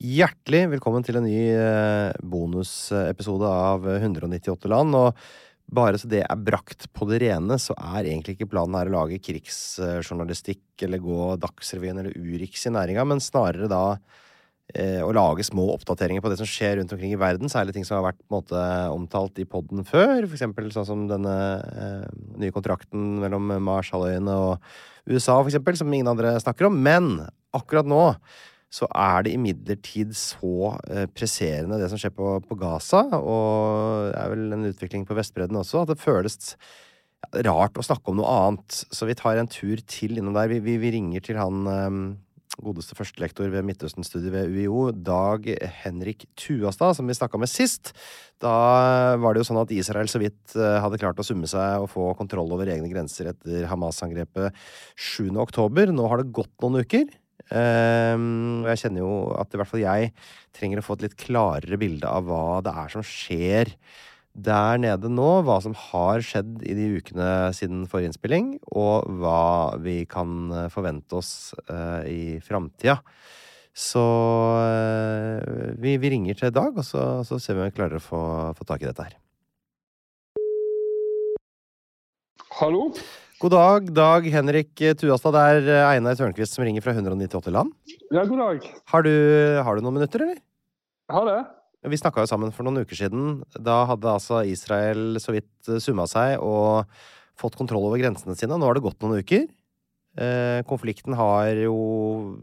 Hjertelig velkommen til en ny eh, bonusepisode av 198 land. Og bare så det er brakt på det rene, så er egentlig ikke planen her å lage krigsjournalistikk eller gå Dagsrevyen eller Urix i næringa, men snarere da eh, å lage små oppdateringer på det som skjer rundt omkring i verden. Særlig ting som har vært måte, omtalt i poden før. For eksempel sånn som denne eh, nye kontrakten mellom Marshalløyene og USA, for eksempel, som ingen andre snakker om. Men akkurat nå så er det imidlertid så eh, presserende det som skjer på, på Gaza, og det er vel en utvikling på Vestbredden også, at det føles rart å snakke om noe annet. Så vi tar en tur til innom der. Vi, vi, vi ringer til han eh, godeste førstelektor ved Midtøsten-studiet ved UiO, Dag Henrik Tuastad, som vi snakka med sist. Da var det jo sånn at Israel så vidt eh, hadde klart å summe seg og få kontroll over egne grenser etter Hamas-angrepet 7. oktober. Nå har det gått noen uker. Um, jeg kjenner jo at i hvert fall jeg trenger å få et litt klarere bilde av hva det er som skjer der nede nå. Hva som har skjedd i de ukene siden forrige innspilling, og hva vi kan forvente oss uh, i framtida. Så uh, vi, vi, ringer til Dag, og så, så, ser vi om vi klarer å få, få tak i dette her. Hallo? God dag, Dag Henrik Tuastad. Det er eh, Einar Tørnquist som ringer fra 198 land. Ja, god dag. Har du, har du noen minutter, eller? Jeg har det. Vi snakka jo sammen for noen uker siden. Da hadde altså Israel så vidt eh, summa seg og fått kontroll over grensene sine. Nå har det gått noen uker. Eh, konflikten har jo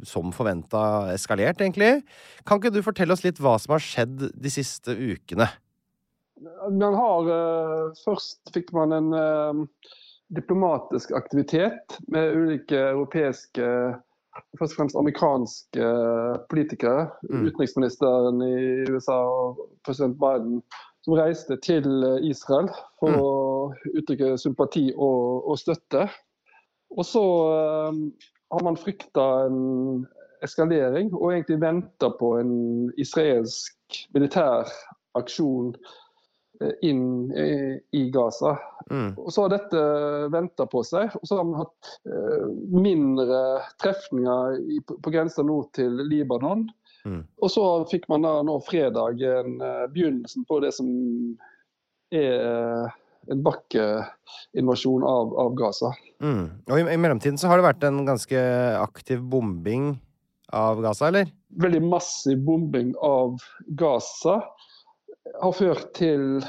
som forventa eskalert, egentlig. Kan ikke du fortelle oss litt hva som har skjedd de siste ukene? Man har Først fikk man en diplomatisk aktivitet med ulike europeiske først og fremst amerikanske politikere. Mm. Utenriksministeren i USA og president Biden som reiste til Israel for mm. å uttrykke sympati og, og støtte. Og så um, har man frykta en eskalering og egentlig venta på en israelsk militær aksjon Eh, inn i Gaza. Mm. Og Så har dette venta på seg. og Så har man hatt eh, mindre trefninger på grensa nord til Libanon. Mm. Og så fikk man da nå fredag en eh, begynnelsen på det som er en bakkeinvasjon av, av Gaza. Mm. Og i, i, mellomtiden så har det vært en ganske aktiv bombing av Gaza, eller? Veldig massiv bombing av Gaza har ført til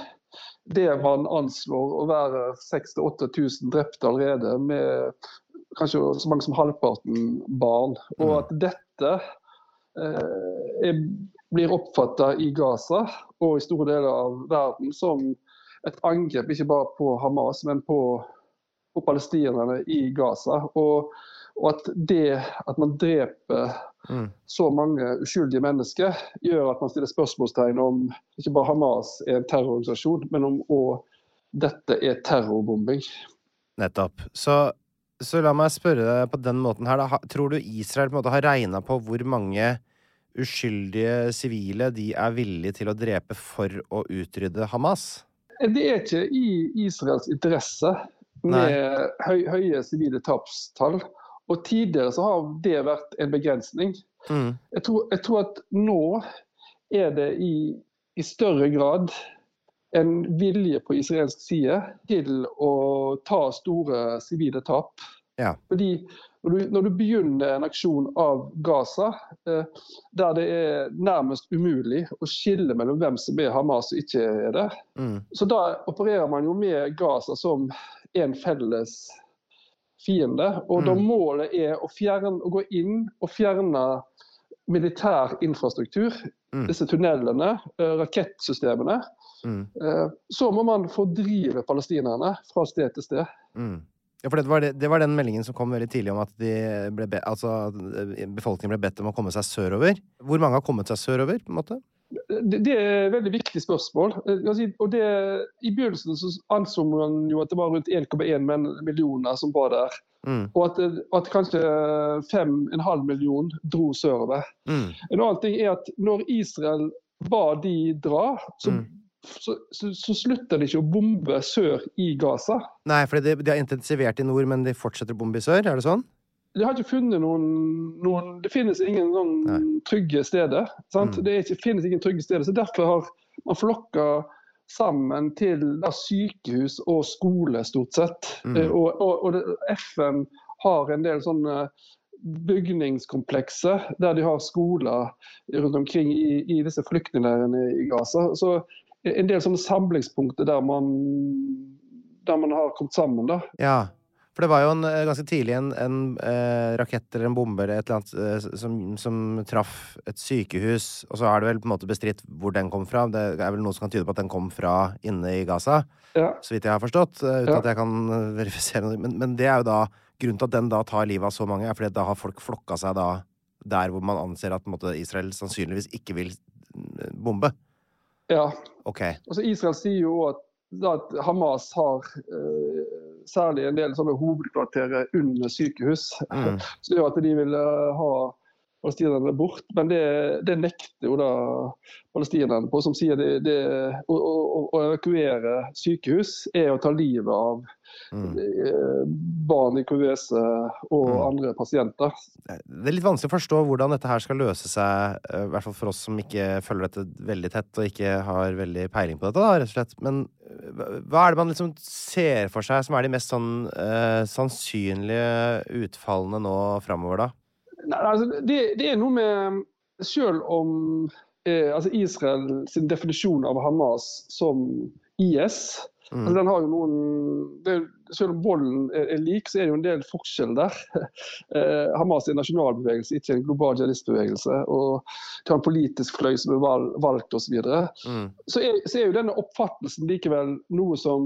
det man anslår å være 6000-8000 drepte allerede, med kanskje så mange som halvparten barn. Og at dette eh, blir oppfatta i Gaza og i store deler av verden som et angrep ikke bare på Hamas, men på, på palestinerne i Gaza. Og, og, at det at man dreper Mm. så mange uskyldige mennesker, gjør at man stiller spørsmålstegn om ikke bare Hamas er en terrororganisasjon, men om òg dette er terrorbombing. Nettopp. Så, så la meg spørre deg på den måten her, da. Tror du Israel på en måte har regna på hvor mange uskyldige sivile de er villige til å drepe for å utrydde Hamas? Det er ikke i Israels interesse med høy, høye sivile tapstall. Og tidligere så har det vært en begrensning. Mm. Jeg tror, jeg tror at nå er det i, i større grad en vilje på israelsk side til å ta store sivile tap. Ja. Fordi når du, når du begynner en aksjon av Gaza, eh, der det er nærmest umulig å skille mellom hvem som er Hamas og ikke er det, Mm. så da opererer man jo med Gaza som en felles fiende. Og da Mm. målet er å, fjerne, å gå inn og fjerne militær infrastruktur, Mm. disse tunnelene, eh, rakettsystemene, Mm. eh, så må man fordrive palestinerne fra sted til sted. Mm. Ja, for det var, det, det var den meldingen som kom veldig tidlig om at be, altså, at befolkningen ble bedt om å komme seg sørover. Hvor mange har kommet seg sørover? på en måte? Det, det er et veldig viktig spørsmål. Eh, Og det, I begynnelsen så anså man jo at det var rundt 1,1 millioner som var der. Mm. Og at, at kanskje 5,5 millioner dro sørover. Mm. En annen ting er at når Israel ba de dra, så, Mm. så, så, så slutter de ikke å bombe sør i Gaza. Nei, for de, de har intensivert i nord, men de fortsetter å bombe i sør? Er det sånn? De har ikke funnet noen, noen Det finnes ingen sånn trygge steder. Sant? Mm. Det ikke, finnes ingen trygge steder. så Derfor har man flokka sammen til da, sykehus og skole, stort sett. Mm. Eh, Og, og, og FN har en del sånne bygningskomplekser der de har skoler rundt omkring i, i disse flyktningleirene i Gaza. Så en del sånne samlingspunkter der man, der man har kommet sammen. da. Ja. For det var jo en, eh, ganske tidlig en, en eh, rakett eller en bombe eller et eller annet eh, som, som traff et sykehus, og så er det vel på en måte bestridt hvor den kom fra. Det er vel noe som kan tyde på at den kom fra inne i Gaza, Ja. så vidt jeg har forstått. eh, uten Ja. at jeg kan eh, verifisere noe. Men, men det er jo da grunnen til at den da tar livet av så mange, er fordi da har folk flokka seg da der hvor man anser at måte, Israel sannsynligvis ikke vil bombe. ja. Ok. Altså Israel sier jo at, at Hamas har eh, særlig en del sånne hovedkvarterer under sykehus. Mm. Så det gjør at de vil eh, ha palestinerne bort. Men det, det nekter jo da palestinerne på, som sier det, det å, å, å evakuere sykehus er å ta livet av Mm. eh, barn i kuvøse og Mm. andre pasienter. Det er litt vanskelig å forstå hvordan dette her skal løse seg, eh, i hvert fall for oss som ikke følger dette veldig tett og ikke har veldig peiling på dette, da, rett og slett. Men hva- er det man liksom ser for seg som er de mest sånn eh, sannsynlige utfallene nå framover, da? Nei, altså, det, det er noe med Selv om eh, altså Israel sin definisjon av Hamas som IS Mm. altså, den har jo noen, det, Selv om volden er, lik, så er det jo en del forskjell der. Eh, Hamas er en nasjonalbevegelse, ikke en global jihadistbevegelse. Og de har en politisk fløy som er valgt osv. Så, videre. Mm. så, er, så er jo denne oppfattelsen likevel noe som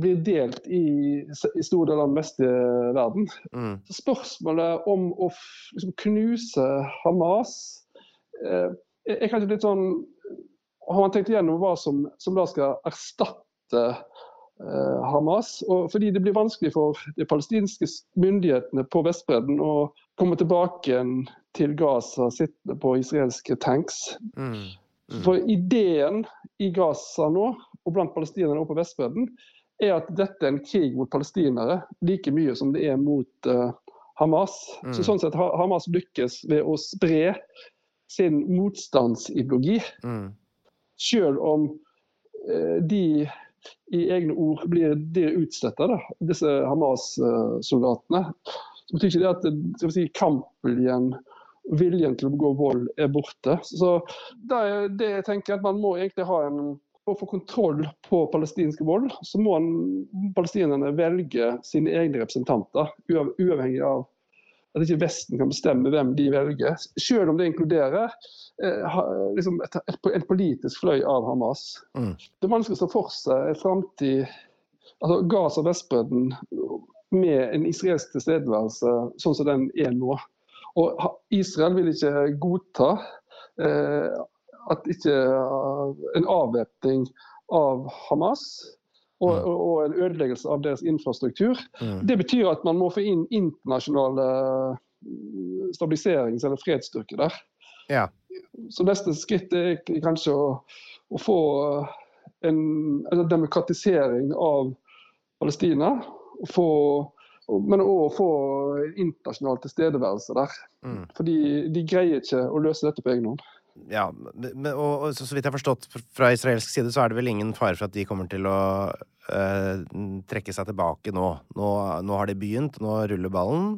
blir delt i, i store deler av den vestlige verden. Mm. Så Spørsmålet om å liksom, knuse Hamas eh, er kanskje litt sånn Har man tenkt igjennom hva som, som da skal erstatte Hamas? Og fordi det blir vanskelig for de palestinske myndighetene på Vestbredden å komme tilbake igjen til Gaza sittende på israelske tanks. Mm. Mm. For ideen i Gaza nå, og blant palestinerne og på Vestbredden, er at dette er en krig mot palestinere like mye som det er mot uh, Hamas. Mm. Så sånn sett har Hamas lykkes ved å spre sin motstandsideologi, Mm. selv om uh, de i egne ord blir, blir utstøtta, disse Hamas-soldatene. Så betyr ikke det at si, kampviljen viljen til å begå vold er borte. Så det, er det jeg tenker at man må egentlig ha en For å få kontroll på palestinsk vold, så må palestinerne velge sine egne representanter, uavhengig av at ikke Vesten kan bestemme hvem de velger. Selv om det inkluderer eh, liksom et, et, en politisk fløy av Hamas. Mm. Det er vanskelig å se for seg en framtid altså Gaza og Vestbredden med en israelsk tilstedeværelse sånn som den er nå. Og Israel vil ikke godta eh, at ikke eh, en avvæpning av Hamas og, og, en ødeleggelse av deres infrastruktur. Det betyr at man må få inn internasjonale mm, stabiliserings- eller fredsstyrker der. Ja. Så neste skritt er kanskje å, å få en, en demokratisering av Palestina. Og få, men òg få internasjonal tilstedeværelse der. Mm. Fordi de greier ikke å løse dette på egen hånd. Ja, men, og, og så, vidt jeg har forstått fra israelsk side, så er det vel ingen fare for at de kommer til å øh, trekke seg tilbake nå. nå. Nå har de begynt, nå ruller ballen,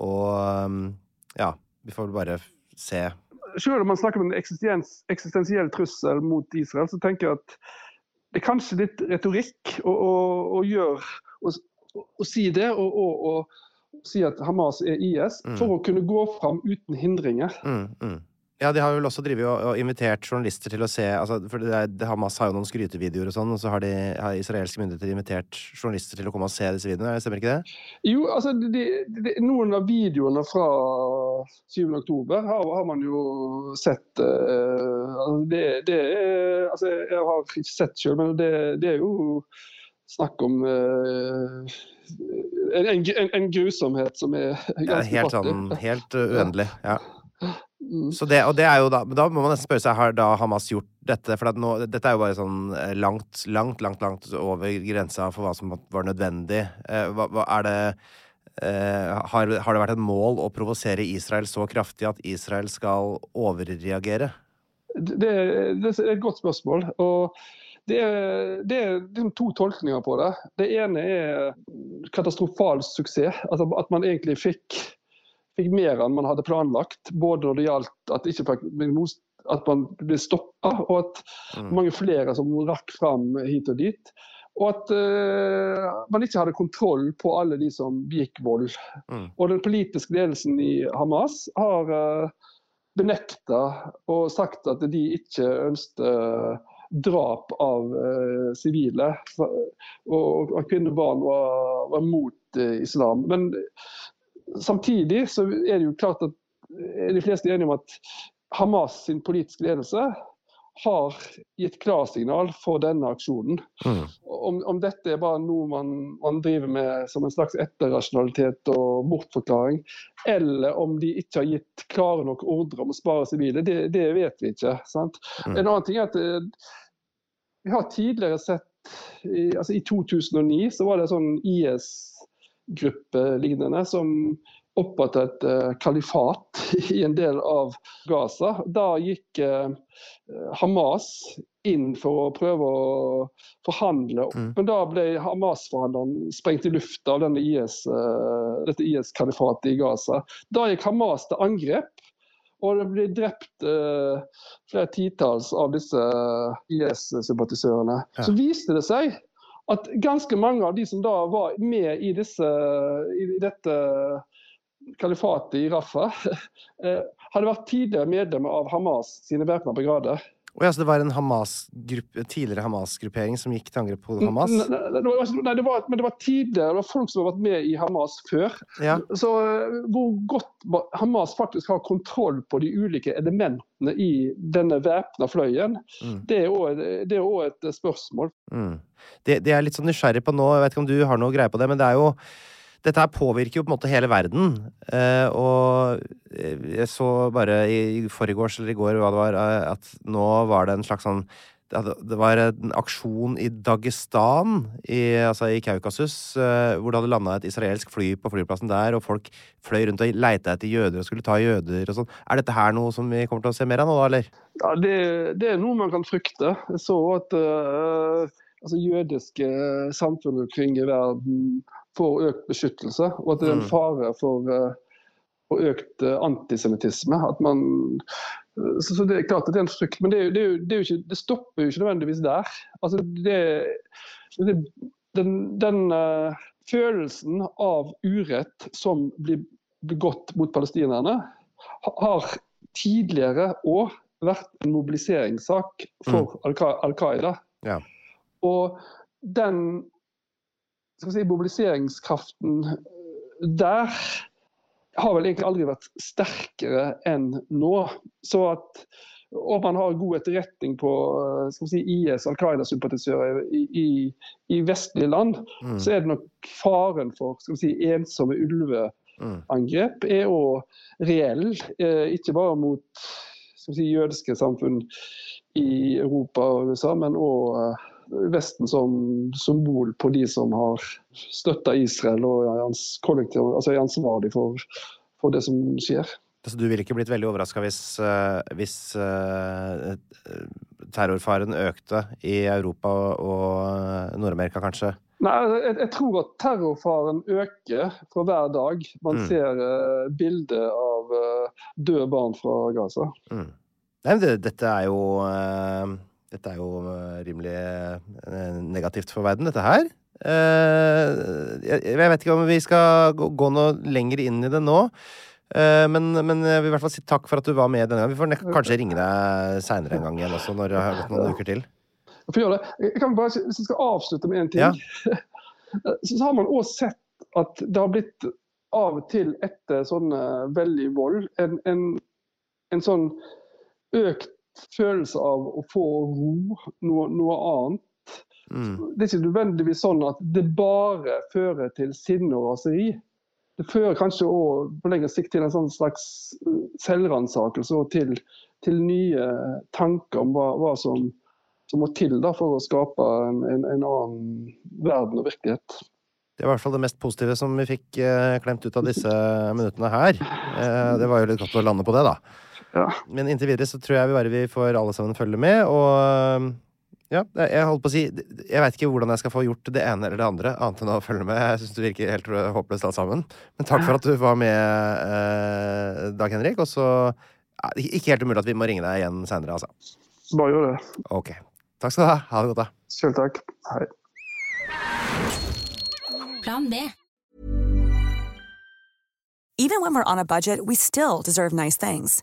og øh, ja, vi får vel bare se. Selv om man snakker om en eksistens, eksistensiell trussel mot Israel, så tenker jeg at det er kanskje litt retorikk å, å, å gjøre å, å si det, og, å si at Hamas er IS, Mm. for å kunne gå fram uten hindringer. Mm, mm. Ja, de har vel også drivet og, og invitert journalister til å se altså, For det er, det, Hamas har jo noen skrytevideoer og sånn, og så har, de, har israelske myndigheter invitert journalister til å komme og se disse videoene. Stemmer ikke det? Jo, altså de, de, Noen av videoene fra 7. oktober har, har man jo sett. eh, altså det, det er, altså jeg har ikke sett selv, men det, det er jo snakk om eh, en, en, en grusomhet som er ganske fattig. Ja, helt sånn Helt uh, uendelig. Ja. Mm. Så det, og det er jo da, da må man nesten spørre seg har da Hamas gjort dette. For nå, dette er jo bare sånn eh, langt, langt, langt langt over grensa for hva som var nødvendig. Eh, hva er det eh, har, har det vært et mål å provosere Israel så kraftig at Israel skal overreagere? Det, det er et godt spørsmål. og det er, det er liksom to tolkninger på det. Det ene er katastrofal suksess. Altså at man egentlig fikk, fikk mer enn man hadde planlagt. Både når det gjaldt at, ikke fikk, at man ble stoppa, og at Mm. mange flere som rakk fram hit og dit. Og at uh, man ikke hadde kontroll på alle de som begikk vold. Mm. Og den politiske ledelsen i Hamas har uh, benekta og sagt at de ikke ønsket drap av eh, sivile. og at kvinner og barn var, var mot eh, islam. Men samtidig så er det jo klart at er de fleste enige om at Hamas sin politiske ledelse har gitt klarsignal for denne aksjonen. Mm. Om, om dette er bare noe man, man driver med som en slags etterrasjonalitet og bortforklaring, eller om de ikke har gitt klare nok ordre om å spare sivile, det, det vet vi ikke. Sant? Mm. En annen ting er at eh, vi har tidligere sett i, altså I 2009 så var det sånn IS-gruppe lignende som opprettet et eh, kalifat i en del av Gaza. Da gikk eh, Hamas inn for å prøve å forhandle, Mm. men da ble Hamas-forhandleren sprengt i lufta av IS, eh, dette IS-kalifatet i Gaza. Da gikk Hamas til angrep. Og det ble drept eh, flere titalls av disse IS-sympatisørene. Ja. Så viste det seg at ganske mange av de som da var med i, disse, i dette kalifatet i Rafah, eh, hadde vært tidligere medlemmer av Hamas sine væpna brigader. Og ja, så det var en Hamas tidligere Hamas-gruppering som gikk til angrep på Hamas? Nei, nei, det var, men det var tidligere, det var folk som har vært med i Hamas før. Ja. Så eh, hvor godt Hamas faktisk har kontroll på de ulike elementene i denne væpna fløyen, Mm. det er er òg et spørsmål. Mm. Det, det er litt sånn nysgjerrig på nå, jeg vet ikke om du har noe greie på det, men det er jo dette her påvirker jo på en måte hele verden. Eh, og eh, jeg så bare i, i forgårs eller i går hva det var, eh, at nå var det en slags sånn det var en aksjon i Dagestan, i, altså i Kaukasus, hvor det hadde landa et israelsk fly på flyplassen der, og folk fløy rundt og leita etter jøder og skulle ta jøder og sånn. Er dette her noe som vi kommer til å se mer av nå, da, eller? Ja, det, det er noe man kan frykte. Jeg så at uh, altså, jødiske samfunn omkring i verden får økt beskyttelse, og at det er en Mm. fare for, eh, for økt eh, antisemittisme. Eh, så, så det er klart at det er en frykt, men det, det, det, ikke, det stopper jo ikke nødvendigvis der. Altså, det, det, den, den uh, følelsen av urett som blir begått mot palestinerne, har tidligere òg vært en mobiliseringssak for Al Qa- Al Qaida. Ja. Og den si, mobiliseringskraften der har vel egentlig aldri vært sterkere enn nå. Så at og man har god etterretning på eh, si, IS, Al Qaida-sympatisører i, i, i, vestlige land, mm. så er det nok faren for si, ensomme ulveangrep er òg reell. Eh, ikke bare mot si, jødiske samfunn i Europa og USA, men òg eh, Vesten som symbol på de som har støtta Israel og er, altså er ansvarlig for, for det som skjer. Så du ville ikke blitt veldig overraska hvis, uh, hvis uh, terrorfaren økte i Europa og Nord-Amerika, kanskje? Nei, altså, jeg, jeg, tror at terrorfaren øker for hver dag man mm. ser uh, bilder av døde barn fra Gaza. Mm. Nei, det, dette er jo Dette er jo rimelig negativt for verden, dette her. Jeg, jeg vet ikke om vi skal gå, noe lenger inn i det nå. Eh, men, men, jeg vil i hvert fall si takk for at du var med denne gangen. Vi får kanskje ringe deg seinere en gang igjen også, når det har gått noen uker til. Jeg, jeg kan bare, hvis jeg skal avslutte med én ting, ja. så har man òg sett at det har blitt av og til etter sånn veldig vold en, en, en, sånn økt følelse av å få ro, noe, noe annet. Mm. Det er ikke nødvendigvis sånn at det bare fører til sinne og raseri det fører kanskje også på lengre sikt til en sånn slags eh, selvransakelse og til, til, nye tanker om hva, hva som, som, må til da, for å skape en, en, en, annen verden og virkelighet. Det var i hvert fall det mest positive som vi fikk eh, klemt ut av disse minuttene her. Eh, det var jo litt godt å lande på det, da. Ja. Men inntil videre så tror jeg vi bare vi får alle sammen følge med. Og ja, jeg holdt på å si Jeg veit ikke hvordan jeg skal få gjort det ene eller det andre, annet enn å følge med. Jeg syns det virker helt håpløst alt sammen. Men takk for at du var med, eh, Dag Henrik. Og så ja, Ikke helt umulig at vi må ringe deg igjen seinere, altså. Bare gjør det. Ok. Takk skal du ha. Ha det godt, da. Selv takk. Hei. Plan B. Even when we're on a budget, we still deserve nice things.